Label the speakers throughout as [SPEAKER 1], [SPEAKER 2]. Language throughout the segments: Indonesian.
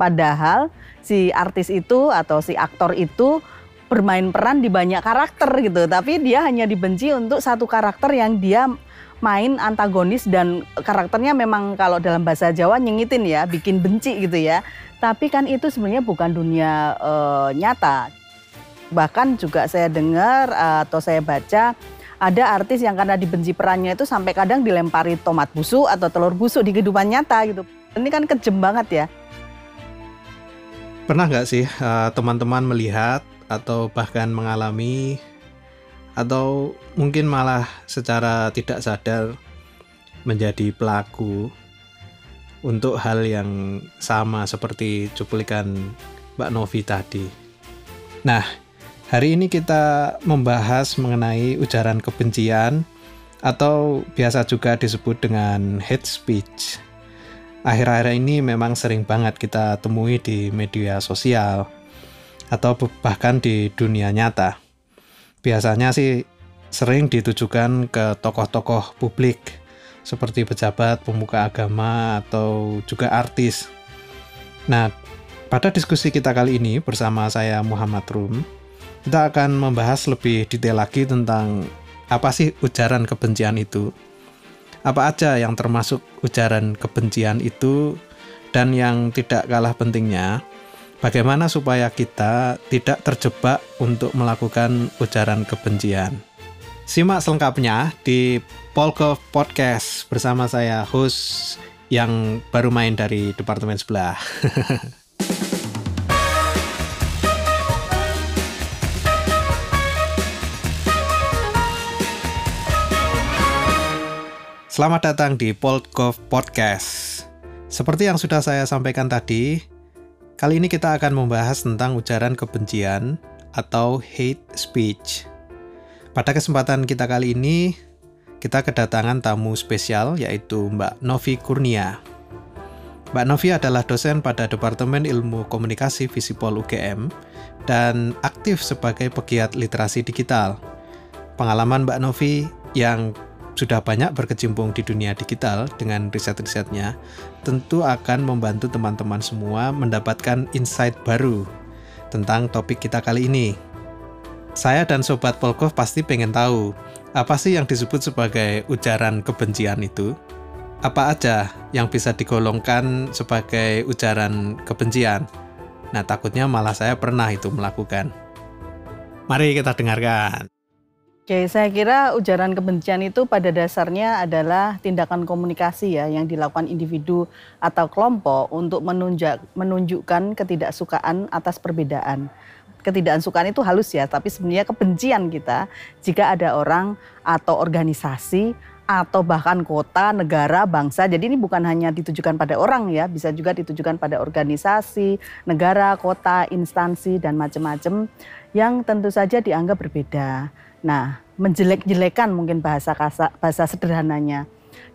[SPEAKER 1] Padahal si artis itu atau si aktor itu bermain peran di banyak karakter gitu, tapi dia hanya dibenci untuk satu karakter yang dia main antagonis dan karakternya memang kalau dalam bahasa Jawa nyengitin ya, bikin benci gitu ya. Tapi kan itu sebenarnya bukan dunia uh, nyata. Bahkan juga saya dengar uh, atau saya baca ada artis yang karena dibenci perannya itu sampai kadang dilempari tomat busuk atau telur busuk di kehidupan nyata gitu. Ini kan kejem banget ya.
[SPEAKER 2] Pernah nggak sih eh, teman-teman uh, melihat atau bahkan mengalami atau mungkin malah secara tidak sadar menjadi pelaku untuk hal yang sama seperti cuplikan Mbak Novi tadi. Nah, hari ini kita membahas mengenai ujaran kebencian atau biasa juga disebut dengan hate speech. Akhir-akhir ini memang sering banget kita temui di media sosial atau bahkan di dunia nyata. Biasanya sih sering ditujukan ke tokoh-tokoh publik seperti pejabat, pemuka agama, atau juga artis. Nah, pada diskusi kita kali ini bersama saya Muhammad Rum, kita akan membahas lebih detail lagi tentang apa sih ujaran kebencian itu, apa aja yang termasuk ujaran kebencian itu, dan yang tidak kalah pentingnya, bagaimana supaya kita tidak terjebak untuk melakukan ujaran kebencian. Simak selengkapnya di Polkov Podcast bersama saya host yang baru main dari departemen sebelah. Selamat datang di Polkov Podcast. Seperti yang sudah saya sampaikan tadi, kali ini kita akan membahas tentang ujaran kebencian atau hate speech. Pada kesempatan kita kali ini, kita kedatangan tamu spesial yaitu Mbak Novi Kurnia. Mbak Novi adalah dosen pada Departemen Ilmu Komunikasi Visipol UGM dan aktif sebagai pegiat literasi digital. Pengalaman Mbak Novi yang sudah banyak berkecimpung di dunia digital dengan riset-risetnya, tentu akan membantu teman-teman semua mendapatkan insight baru tentang topik kita kali ini. Saya dan Sobat Polkov pasti pengen tahu, apa sih yang disebut sebagai ujaran kebencian itu? Apa aja yang bisa digolongkan sebagai ujaran kebencian? Nah, takutnya malah saya pernah itu melakukan. Mari kita dengarkan.
[SPEAKER 1] Oke, saya kira ujaran kebencian itu pada dasarnya adalah tindakan komunikasi ya yang dilakukan individu atau kelompok untuk menunjuk, menunjukkan ketidaksukaan atas perbedaan ketidaksukaan itu halus ya, tapi sebenarnya kebencian kita jika ada orang atau organisasi atau bahkan kota, negara, bangsa. Jadi ini bukan hanya ditujukan pada orang ya, bisa juga ditujukan pada organisasi, negara, kota, instansi dan macam-macam yang tentu saja dianggap berbeda. Nah, menjelek-jelekan mungkin bahasa kasa, bahasa sederhananya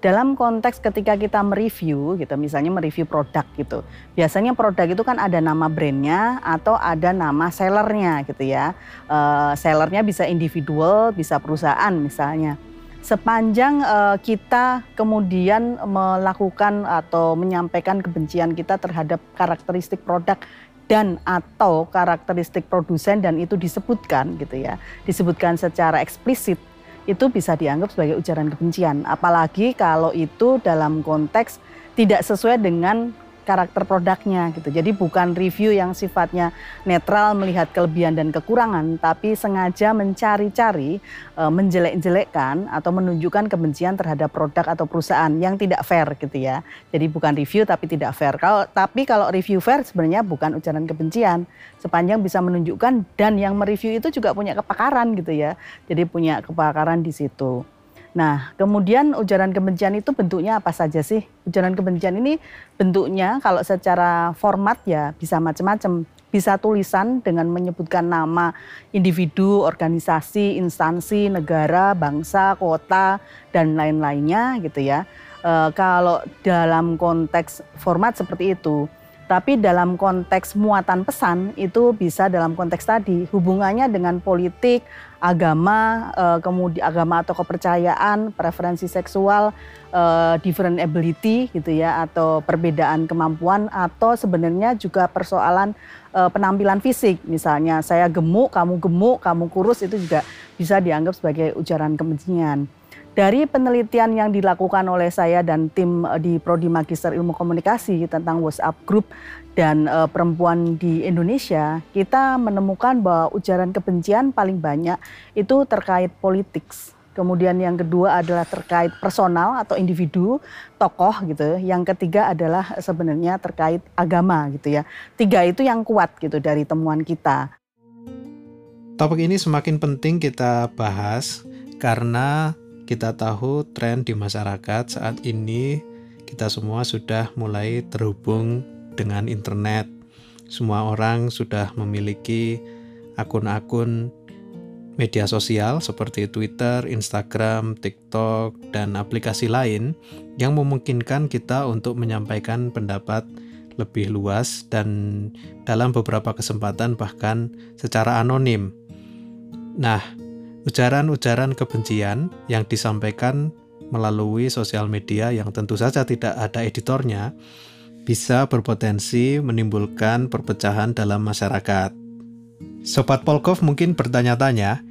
[SPEAKER 1] dalam konteks ketika kita mereview gitu, misalnya mereview produk gitu, biasanya produk itu kan ada nama brandnya atau ada nama sellernya gitu ya. Uh, sellernya bisa individual, bisa perusahaan misalnya. Sepanjang uh, kita kemudian melakukan atau menyampaikan kebencian kita terhadap karakteristik produk dan atau karakteristik produsen dan itu disebutkan gitu ya, disebutkan secara eksplisit itu bisa dianggap sebagai ujaran kebencian. Apalagi kalau itu dalam konteks tidak sesuai dengan karakter produknya gitu. Jadi bukan review yang sifatnya netral melihat kelebihan dan kekurangan, tapi sengaja mencari-cari, e, menjelek-jelekkan atau menunjukkan kebencian terhadap produk atau perusahaan yang tidak fair gitu ya. Jadi bukan review tapi tidak fair. Kalau tapi kalau review fair sebenarnya bukan ujaran kebencian, sepanjang bisa menunjukkan dan yang mereview itu juga punya kepakaran gitu ya. Jadi punya kepakaran di situ. Nah, kemudian ujaran kebencian itu bentuknya apa saja sih? Ujaran kebencian ini bentuknya kalau secara format ya bisa macam-macam. Bisa tulisan dengan menyebutkan nama individu, organisasi, instansi, negara, bangsa, kota, dan lain-lainnya gitu ya. E, kalau dalam konteks format seperti itu, Tapi dalam konteks muatan pesan itu bisa dalam konteks tadi hubungannya dengan politik, agama, eh, kemudian agama atau kepercayaan, preferensi seksual, eh, different ability gitu ya atau perbedaan kemampuan atau sebenarnya juga persoalan eh, penampilan fisik. Misalnya saya gemuk, kamu gemuk, kamu kurus itu juga bisa dianggap sebagai ujaran kebencian. Dari penelitian yang dilakukan oleh saya dan tim eh, di Prodi Magister Ilmu Komunikasi tentang WhatsApp Group dan uh, perempuan di Indonesia, kita menemukan bahwa ujaran kebencian paling banyak itu terkait politik. Kemudian yang kedua adalah terkait personal atau individu, tokoh gitu. Yang ketiga adalah sebenarnya terkait agama gitu ya. Tiga itu yang kuat gitu dari temuan kita.
[SPEAKER 2] Topik ini semakin penting kita bahas karena kita tahu tren di masyarakat saat ini kita semua sudah mulai terhubung dengan internet. Semua orang sudah memiliki akun-akun media sosial seperti Twitter, Instagram, TikTok, dan aplikasi lain yang memungkinkan kita untuk menyampaikan pendapat lebih luas dan dalam beberapa kesempatan bahkan secara anonim. Nah, Ujaran-ujaran kebencian yang disampaikan melalui sosial media yang tentu saja tidak ada editornya bisa berpotensi menimbulkan perpecahan dalam masyarakat. Sobat Polkov mungkin bertanya-tanya,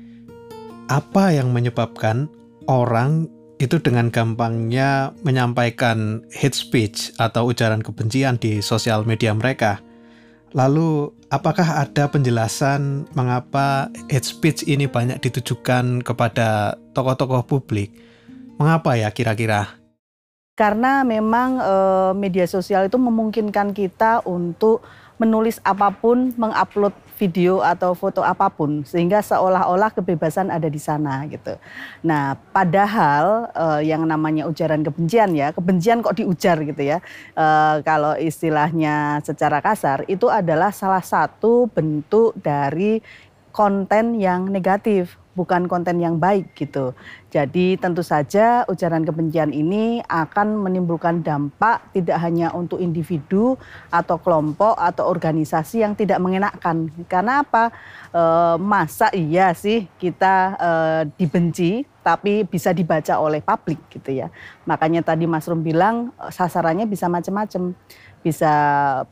[SPEAKER 2] apa yang menyebabkan orang itu dengan gampangnya menyampaikan hate speech atau ujaran kebencian di sosial media mereka? Lalu, apakah ada penjelasan mengapa hate speech ini banyak ditujukan kepada tokoh-tokoh publik? Mengapa ya kira-kira?
[SPEAKER 1] Karena memang e, media sosial itu memungkinkan kita untuk menulis apa pun, mengupload video atau foto apa pun sehingga seolah-olah kebebasan ada di sana gitu. Nah, padahal uh, yang namanya ujaran kebencian ya, kebencian kok diujar gitu ya. Uh, kalau istilahnya secara kasar itu adalah salah satu bentuk dari konten yang negatif bukan konten yang baik gitu. Jadi tentu saja ujaran kebencian ini akan menimbulkan dampak tidak hanya untuk individu atau kelompok atau organisasi yang tidak mengenakan. Karena apa? E, masa iya sih kita e, dibenci tapi bisa dibaca oleh publik gitu ya. Makanya tadi Mas Rum bilang sasarannya bisa macam-macam. Bisa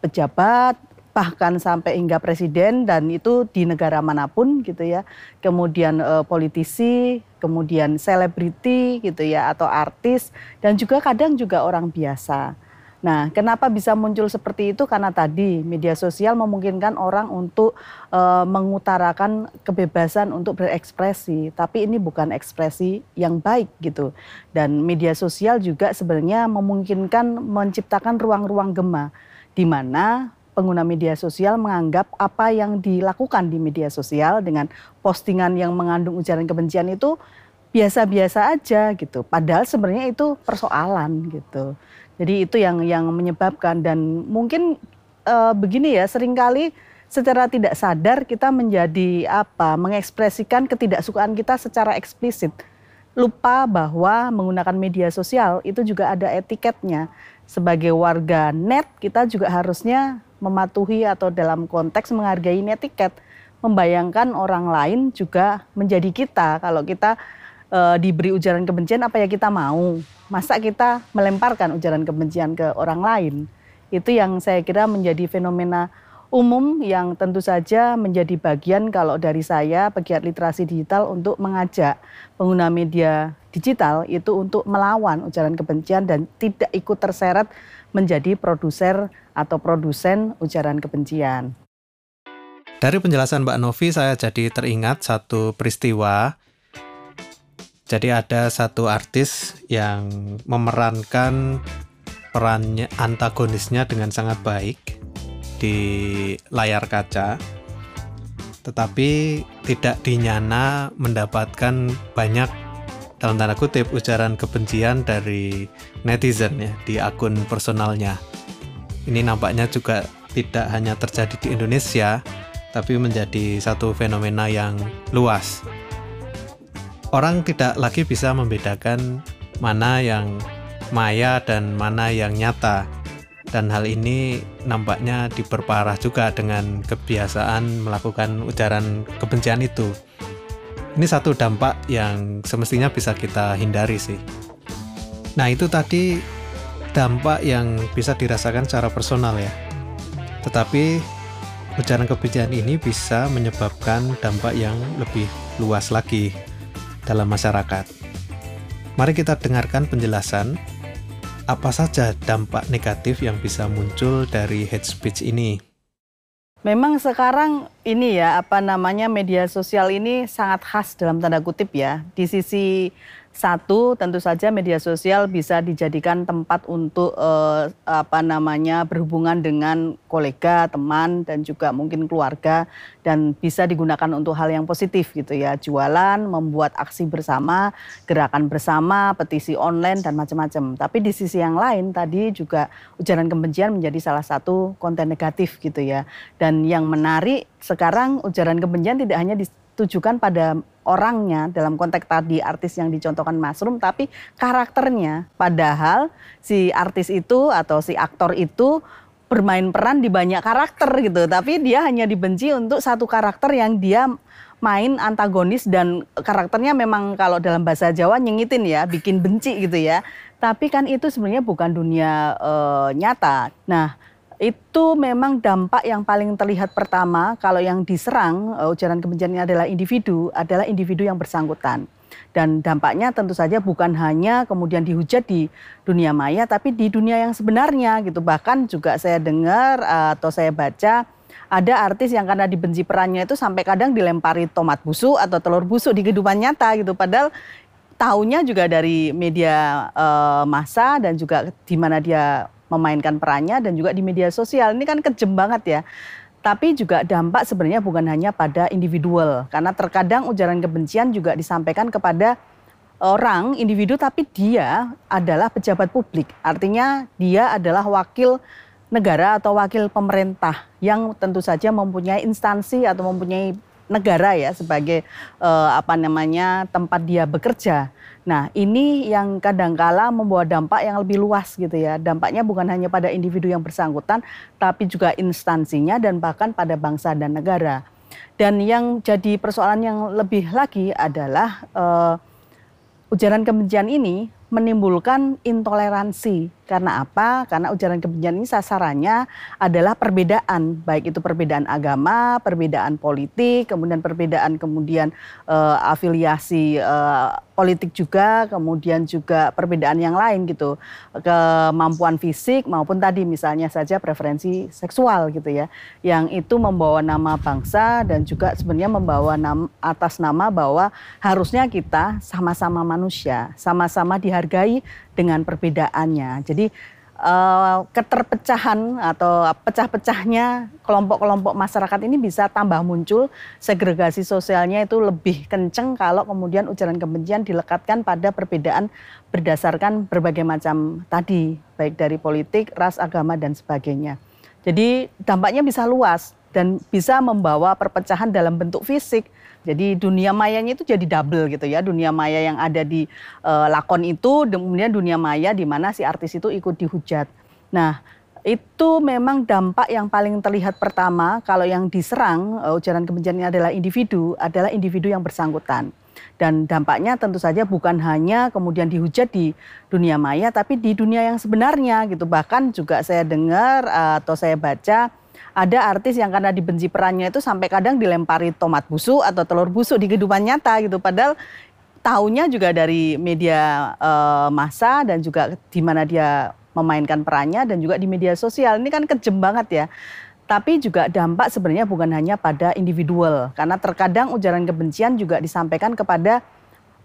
[SPEAKER 1] pejabat, bahkan sampai hingga presiden dan itu di negara mana pun gitu ya. Kemudian e, politisi, kemudian selebriti gitu ya atau artis dan juga kadang juga orang biasa. Nah, kenapa bisa muncul seperti itu? Karena tadi media sosial memungkinkan orang untuk e, mengutarakan kebebasan untuk berekspresi, tapi ini bukan ekspresi yang baik gitu. Dan media sosial juga sebenarnya memungkinkan menciptakan ruang-ruang gema di mana pengguna media sosial menganggap apa yang dilakukan di media sosial dengan postingan yang mengandung ujaran kebencian itu biasa-biasa aja gitu. Padahal sebenarnya itu persoalan gitu. Jadi itu yang yang menyebabkan dan mungkin e, begini ya sering kali secara tidak sadar kita menjadi apa mengekspresikan ketidaksukaan kita secara eksplisit. Lupa bahwa menggunakan media sosial itu juga ada etiketnya. Sebagai warga net kita juga harusnya mematuhi atau dalam konteks menghargai netiket, membayangkan orang lain juga menjadi kita. Kalau kita e, diberi ujaran kebencian, apa ya kita mau? Masa kita melemparkan ujaran kebencian ke orang lain? Itu yang saya kira menjadi fenomena umum yang tentu saja menjadi bagian kalau dari saya pegiat literasi digital untuk mengajak pengguna media digital itu untuk melawan ujaran kebencian dan tidak ikut terseret menjadi produser atau produsen ujaran kebencian.
[SPEAKER 2] Dari penjelasan Mbak Novi saya jadi teringat satu peristiwa. Jadi ada satu artis yang memerankan perannya antagonisnya dengan sangat baik di layar kaca. Tetapi tidak dinyana mendapatkan banyak dalam tanda kutip ujaran kebencian dari netizen ya di akun personalnya. Ini nampaknya juga tidak hanya terjadi di Indonesia, tapi menjadi satu fenomena yang luas. Orang tidak lagi bisa membedakan mana yang maya dan mana yang nyata. Dan hal ini nampaknya diperparah juga dengan kebiasaan melakukan ujaran kebencian itu. Ini satu dampak yang semestinya bisa kita hindari sih. Nah, itu tadi dampak yang bisa dirasakan secara personal ya. Tetapi ujaran kebencian ini bisa menyebabkan dampak yang lebih luas lagi dalam masyarakat. Mari kita dengarkan penjelasan apa saja dampak negatif yang bisa muncul dari hate speech ini.
[SPEAKER 1] Memang sekarang ini ya apa namanya media sosial ini sangat khas dalam tanda kutip ya. Di sisi satu, tentu saja media sosial bisa dijadikan tempat untuk eh, apa namanya berhubungan dengan kolega, teman dan juga mungkin keluarga dan bisa digunakan untuk hal yang positif gitu ya. Jualan, membuat aksi bersama, gerakan bersama, petisi online dan macam-macam. Tapi di sisi yang lain tadi juga ujaran kebencian menjadi salah satu konten negatif gitu ya. Dan yang menarik sekarang ujaran kebencian tidak hanya ditujukan pada orangnya dalam konteks tadi artis yang dicontohkan Masrum tapi karakternya padahal si artis itu atau si aktor itu bermain peran di banyak karakter gitu tapi dia hanya dibenci untuk satu karakter yang dia main antagonis dan karakternya memang kalau dalam bahasa Jawa nyengitin ya, bikin benci gitu ya. Tapi kan itu sebenarnya bukan dunia e, nyata. Nah, itu memang dampak yang paling terlihat pertama kalau yang diserang uh, ujaran kebencian ini adalah individu, adalah individu yang bersangkutan. Dan dampaknya tentu saja bukan hanya kemudian dihujat di dunia maya, tapi di dunia yang sebenarnya gitu. Bahkan juga saya dengar uh, atau saya baca ada artis yang karena dibenci perannya itu sampai kadang dilempari tomat busuk atau telur busuk di kehidupan nyata gitu. Padahal tahunya juga dari media uh, massa dan juga di mana dia memainkan perannya dan juga di media sosial. Ini kan kejem banget ya. Tapi juga dampak sebenarnya bukan hanya pada individual, karena terkadang ujaran kebencian juga disampaikan kepada orang individu tapi dia adalah pejabat publik. Artinya dia adalah wakil negara atau wakil pemerintah yang tentu saja mempunyai instansi atau mempunyai negara ya sebagai uh, apa namanya tempat dia bekerja. Nah, ini yang kadangkala membawa dampak yang lebih luas gitu ya. Dampaknya bukan hanya pada individu yang bersangkutan, tapi juga instansinya dan bahkan pada bangsa dan negara. Dan yang jadi persoalan yang lebih lagi adalah uh, ujaran kebencian ini menimbulkan intoleransi. Karena apa? Karena ujaran kebencian ini sasarannya adalah perbedaan, baik itu perbedaan agama, perbedaan politik, kemudian perbedaan kemudian uh, afiliasi uh, politik juga, kemudian juga perbedaan yang lain gitu, kemampuan fisik maupun tadi misalnya saja preferensi seksual gitu ya, yang itu membawa nama bangsa dan juga sebenarnya membawa nama, atas nama bahwa harusnya kita sama-sama manusia, sama-sama dihargai dihargai dengan perbedaannya. Jadi uh, keterpecahan atau pecah-pecahnya kelompok-kelompok masyarakat ini bisa tambah muncul segregasi sosialnya itu lebih kenceng kalau kemudian ujaran kebencian dilekatkan pada perbedaan berdasarkan berbagai macam tadi baik dari politik, ras, agama dan sebagainya. Jadi dampaknya bisa luas dan bisa membawa perpecahan dalam bentuk fisik jadi dunia mayanya itu jadi double gitu ya. Dunia maya yang ada di uh, lakon itu, kemudian dunia maya di mana si artis itu ikut dihujat. Nah, itu memang dampak yang paling terlihat pertama kalau yang diserang uh, ujaran kebencian ini adalah individu, adalah individu yang bersangkutan. Dan dampaknya tentu saja bukan hanya kemudian dihujat di dunia maya, tapi di dunia yang sebenarnya gitu. Bahkan juga saya dengar uh, atau saya baca ada artis yang karena dibenci perannya itu sampai kadang dilempari tomat busuk atau telur busuk di kehidupan nyata gitu. Padahal tahunya juga dari media uh, massa dan juga di mana dia memainkan perannya dan juga di media sosial. Ini kan kejem banget ya. Tapi juga dampak sebenarnya bukan hanya pada individual karena terkadang ujaran kebencian juga disampaikan kepada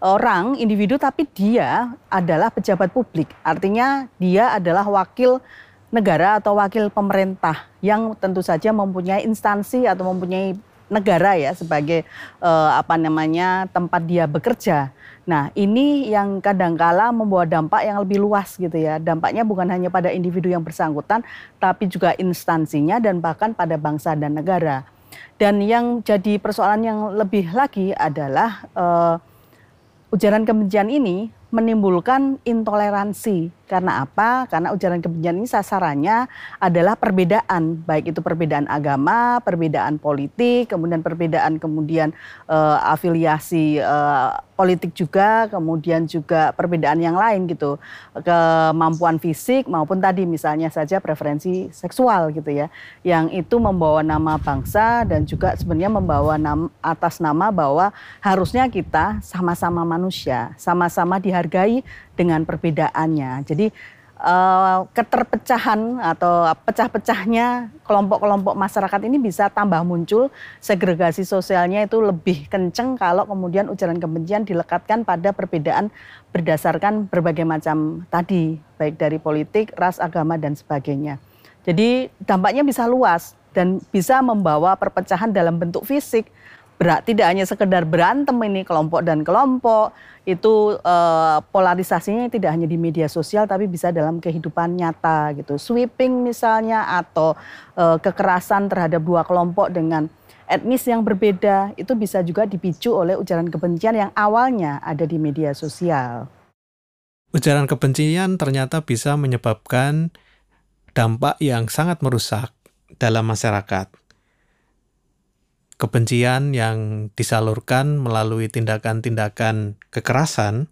[SPEAKER 1] orang individu tapi dia adalah pejabat publik. Artinya dia adalah wakil negara atau wakil pemerintah yang tentu saja mempunyai instansi atau mempunyai negara ya sebagai eh, apa namanya tempat dia bekerja. Nah, ini yang kadangkala membawa dampak yang lebih luas gitu ya. Dampaknya bukan hanya pada individu yang bersangkutan, tapi juga instansinya dan bahkan pada bangsa dan negara. Dan yang jadi persoalan yang lebih lagi adalah eh, ujaran kebencian ini menimbulkan intoleransi. Karena apa? Karena ujaran kebencian ini sasarannya adalah perbedaan, baik itu perbedaan agama, perbedaan politik, kemudian perbedaan kemudian uh, afiliasi uh, politik juga, kemudian juga perbedaan yang lain gitu, kemampuan fisik maupun tadi misalnya saja preferensi seksual gitu ya, yang itu membawa nama bangsa dan juga sebenarnya membawa nama, atas nama bahwa harusnya kita sama-sama manusia, sama-sama dihargai dengan perbedaannya. Jadi uh, keterpecahan atau pecah-pecahnya kelompok-kelompok masyarakat ini bisa tambah muncul segregasi sosialnya itu lebih kenceng kalau kemudian ujaran kebencian dilekatkan pada perbedaan berdasarkan berbagai macam tadi baik dari politik, ras, agama dan sebagainya. Jadi dampaknya bisa luas dan bisa membawa perpecahan dalam bentuk fisik tidak hanya sekedar berantem ini kelompok dan kelompok itu uh, polarisasinya tidak hanya di media sosial tapi bisa dalam kehidupan nyata gitu sweeping misalnya atau uh, kekerasan terhadap dua kelompok dengan etnis yang berbeda itu bisa juga dipicu oleh ujaran kebencian yang awalnya ada di media sosial.
[SPEAKER 2] Ujaran kebencian ternyata bisa menyebabkan dampak yang sangat merusak dalam masyarakat kebencian yang disalurkan melalui tindakan-tindakan kekerasan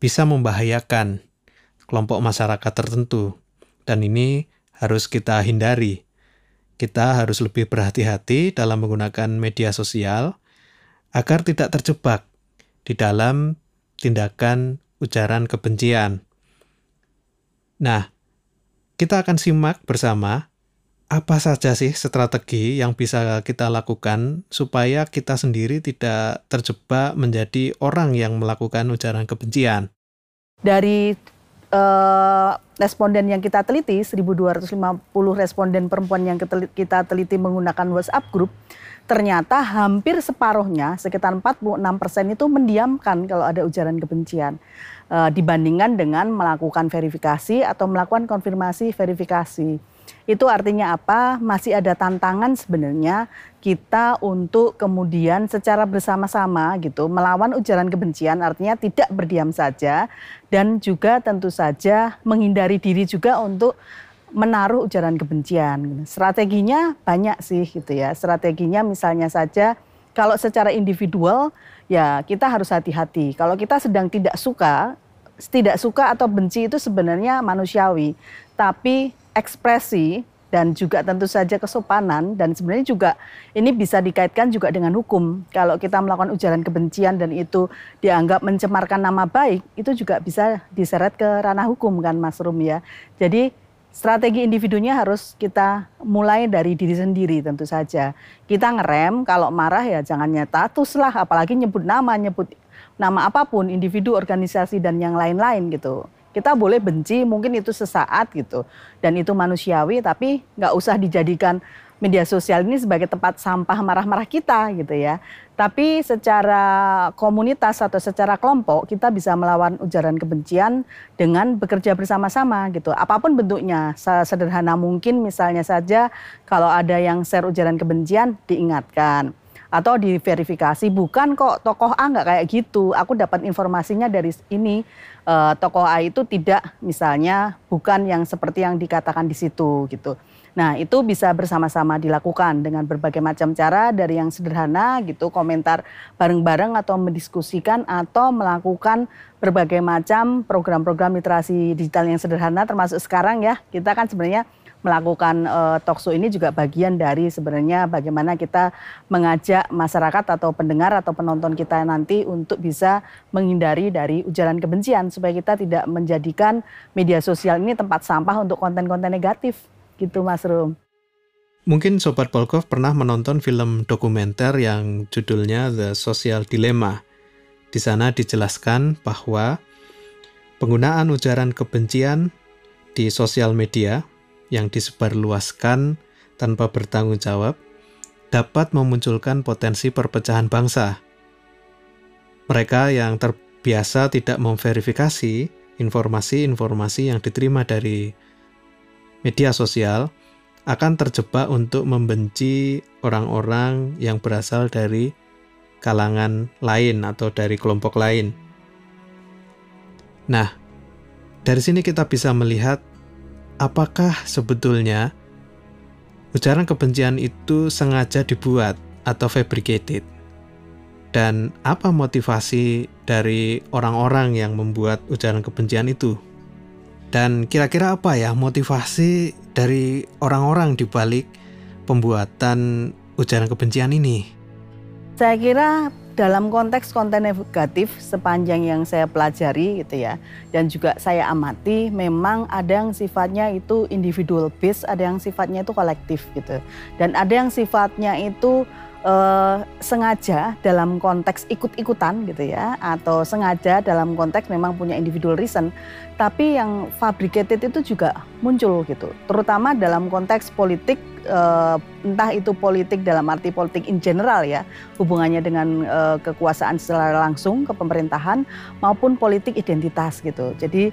[SPEAKER 2] bisa membahayakan kelompok masyarakat tertentu, dan ini harus kita hindari. Kita harus lebih berhati-hati dalam menggunakan media sosial agar tidak terjebak di dalam tindakan ujaran kebencian. Nah, kita akan simak bersama apa saja sih strategi yang bisa kita lakukan supaya kita sendiri tidak terjebak menjadi orang yang melakukan ujaran kebencian?
[SPEAKER 1] Dari uh, responden yang kita teliti, 1.250 responden perempuan yang kita teliti menggunakan WhatsApp group, ternyata hampir separuhnya, sekitar 46 persen itu mendiamkan kalau ada ujaran kebencian. Uh, dibandingkan dengan melakukan verifikasi atau melakukan konfirmasi verifikasi. Itu artinya apa? Masih ada tantangan sebenarnya kita untuk kemudian secara bersama-sama gitu melawan ujaran kebencian artinya tidak berdiam saja dan juga tentu saja menghindari diri juga untuk menaruh ujaran kebencian. Strateginya banyak sih gitu ya. Strateginya misalnya saja kalau secara individual ya kita harus hati-hati. Kalau kita sedang tidak suka, tidak suka atau benci itu sebenarnya manusiawi. Tapi ekspresi dan juga tentu saja kesopanan dan sebenarnya juga ini bisa dikaitkan juga dengan hukum. Kalau kita melakukan ujaran kebencian dan itu dianggap mencemarkan nama baik, itu juga bisa diseret ke ranah hukum kan Mas Rum ya. Jadi strategi individunya harus kita mulai dari diri sendiri tentu saja. Kita ngerem kalau marah ya jangan nyata lah apalagi nyebut nama, nyebut nama apa pun, individu, organisasi dan yang lain-lain gitu. Kita boleh benci mungkin itu sesaat gitu dan itu manusiawi tapi nggak usah dijadikan media sosial ini sebagai tempat sampah marah-marah kita gitu ya. Tapi secara komunitas atau secara kelompok kita bisa melawan ujaran kebencian dengan bekerja bersama-sama gitu. Apa pun bentuknya, sederhana mungkin misalnya saja kalau ada yang share ujaran kebencian diingatkan atau diverifikasi bukan kok tokoh A nggak kayak gitu. Aku dapat informasinya dari ini uh, tokoh A itu tidak misalnya bukan yang seperti yang dikatakan di situ gitu. Nah, itu bisa bersama-sama dilakukan dengan berbagai macam cara dari yang sederhana gitu, komentar bareng-bareng atau mendiskusikan atau melakukan berbagai macam program-program literasi digital yang sederhana termasuk sekarang ya. Kita kan sebenarnya melakukan uh, talkshow ini juga bagian dari sebenarnya bagaimana kita mengajak masyarakat atau pendengar atau penonton kita nanti untuk bisa menghindari dari ujaran kebencian supaya kita tidak menjadikan media sosial ini tempat sampah untuk konten-konten negatif gitu Mas Rum.
[SPEAKER 2] Mungkin Sobat Polkov pernah menonton film dokumenter yang judulnya The Social Dilemma. Di sana dijelaskan bahwa penggunaan ujaran kebencian di sosial media yang disebarluaskan tanpa bertanggung jawab dapat memunculkan potensi perpecahan bangsa. Mereka yang terbiasa tidak memverifikasi informasi-informasi yang diterima dari media sosial akan terjebak untuk membenci orang-orang yang berasal dari kalangan lain atau dari kelompok lain. Nah, dari sini kita bisa melihat apakah sebetulnya ujaran kebencian itu sengaja dibuat atau fabricated. Dan apa motivasi dari orang-orang yang membuat ujaran kebencian itu? Dan kira-kira apa ya motivasi dari orang-orang di balik pembuatan ujaran kebencian ini?
[SPEAKER 1] Saya kira dalam konteks konten negatif sepanjang yang saya pelajari gitu ya dan juga saya amati memang ada yang sifatnya itu individual base, ada yang sifatnya itu kolektif gitu. Dan ada yang sifatnya itu uh, sengaja dalam konteks ikut-ikutan gitu ya atau sengaja dalam konteks memang punya individual reason tapi yang fabricated itu juga muncul gitu. Terutama dalam konteks politik uh, entah itu politik dalam arti politik in general ya hubungannya dengan uh, kekuasaan secara langsung ke pemerintahan maupun politik identitas gitu. Jadi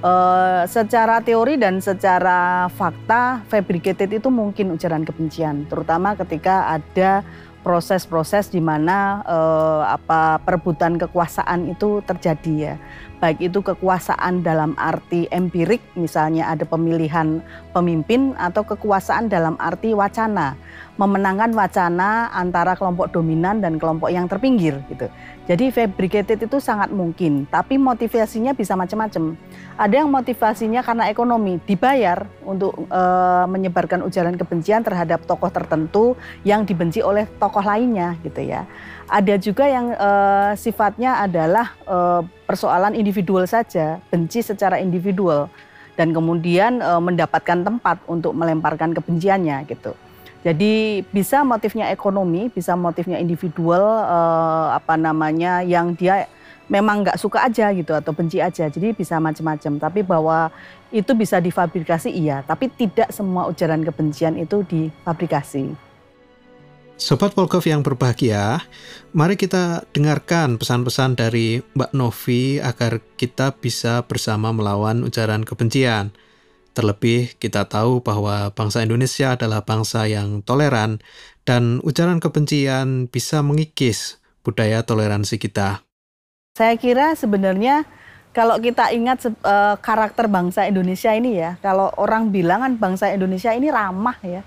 [SPEAKER 1] Uh, secara teori dan secara fakta fabricated itu mungkin ujaran kebencian terutama ketika ada proses-proses di mana uh, apa perebutan kekuasaan itu terjadi ya baik itu kekuasaan dalam arti empirik misalnya ada pemilihan pemimpin atau kekuasaan dalam arti wacana. Memenangkan wacana antara kelompok dominan dan kelompok yang terpinggir gitu. Jadi fabricated itu sangat mungkin tapi motivasinya bisa macam-macam. Ada yang motivasinya karena ekonomi, dibayar untuk e, menyebarkan ujaran kebencian terhadap tokoh tertentu yang dibenci oleh tokoh lainnya gitu ya. Ada juga yang e, sifatnya adalah e, persoalan individual saja, benci secara individual dan kemudian e, mendapatkan tempat untuk melemparkan kebenciannya gitu. Jadi bisa motifnya ekonomi, bisa motifnya individual, e, apa namanya, yang dia memang nggak suka aja gitu atau benci aja. Jadi bisa macam-macam. Tapi bahwa itu bisa difabrikasi iya, tapi tidak semua ujaran kebencian itu difabrikasi.
[SPEAKER 2] Sobat Polkov yang berbahagia, mari kita dengarkan pesan-pesan dari Mbak Novi agar kita bisa bersama melawan ujaran kebencian. Terlebih kita tahu bahwa bangsa Indonesia adalah bangsa yang toleran dan ujaran kebencian bisa mengikis budaya toleransi kita.
[SPEAKER 1] Saya kira sebenarnya kalau kita ingat uh, karakter bangsa Indonesia ini ya, kalau orang bilang kan bangsa Indonesia ini ramah ya,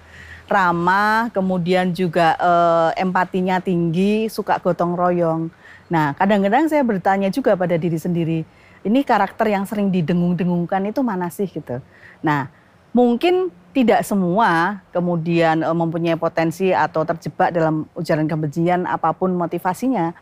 [SPEAKER 1] ramah, kemudian juga uh, empatinya tinggi, suka gotong royong. Nah, kadang-kadang saya bertanya juga pada diri sendiri, ini karakter yang sering didengung-dengungkan itu mana sih gitu. Nah, mungkin tidak semua kemudian uh, mempunyai potensi atau terjebak dalam ujaran kebencian apa pun motivasinya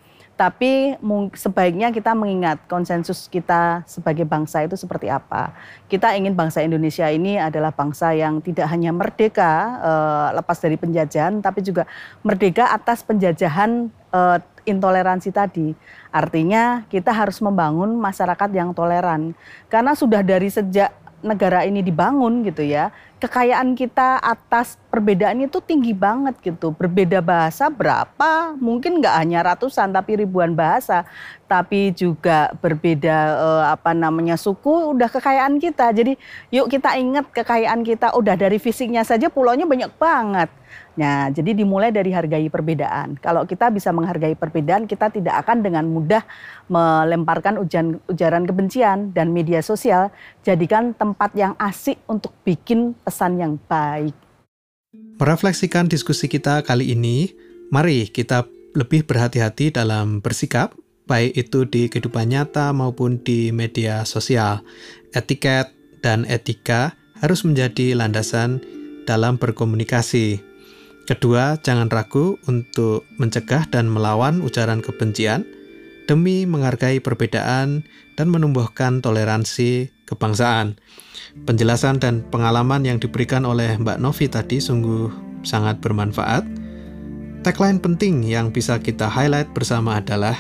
[SPEAKER 1] tapi sebaiknya kita mengingat konsensus kita sebagai bangsa itu seperti apa. Kita ingin bangsa Indonesia ini adalah bangsa yang tidak hanya merdeka uh, lepas dari penjajahan, tapi juga merdeka atas penjajahan uh, intoleransi tadi. Artinya kita harus membangun masyarakat yang toleran. Karena sudah dari sejak negara ini dibangun gitu ya, kekayaan kita atas perbedaan itu tinggi banget gitu. Berbeda bahasa berapa? Mungkin nggak hanya ratusan tapi ribuan bahasa. Tapi juga berbeda eh, apa namanya suku udah kekayaan kita. Jadi yuk kita ingat kekayaan kita udah dari fisiknya saja pulaunya banyak banget. Nah, jadi dimulai dari hargai perbedaan. Kalau kita bisa menghargai perbedaan, kita tidak akan dengan mudah melemparkan ujan, ujaran kebencian dan media sosial jadikan tempat yang asik untuk bikin pesan yang baik.
[SPEAKER 2] Merefleksikan diskusi kita kali ini, mari kita lebih berhati-hati dalam bersikap, baik itu di kehidupan nyata maupun di media sosial. Etiket dan etika harus menjadi landasan dalam berkomunikasi Kedua, jangan ragu untuk mencegah dan melawan ujaran kebencian demi menghargai perbedaan dan menumbuhkan toleransi kebangsaan. Penjelasan dan pengalaman yang diberikan oleh Mbak Novi tadi sungguh sangat bermanfaat. Tagline penting yang bisa kita highlight bersama adalah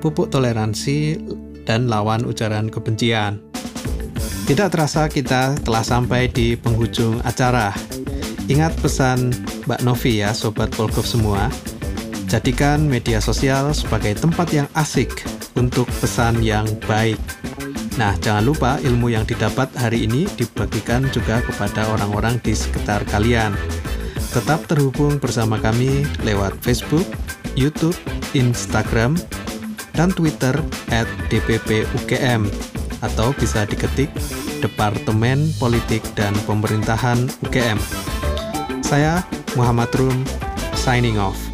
[SPEAKER 2] pupuk toleransi dan lawan ujaran kebencian. Tidak terasa kita telah sampai di penghujung acara. Ingat pesan Mbak Novi ya, Sobat Polkov semua. Jadikan media sosial sebagai tempat yang asik untuk pesan yang baik. Nah, jangan lupa ilmu yang didapat hari ini dibagikan juga kepada orang-orang di sekitar kalian. Tetap terhubung bersama kami lewat Facebook, YouTube, Instagram, dan Twitter at DPP UGM. atau bisa diketik Departemen Politik dan Pemerintahan UGM. Saya Muhammad Rum, signing off.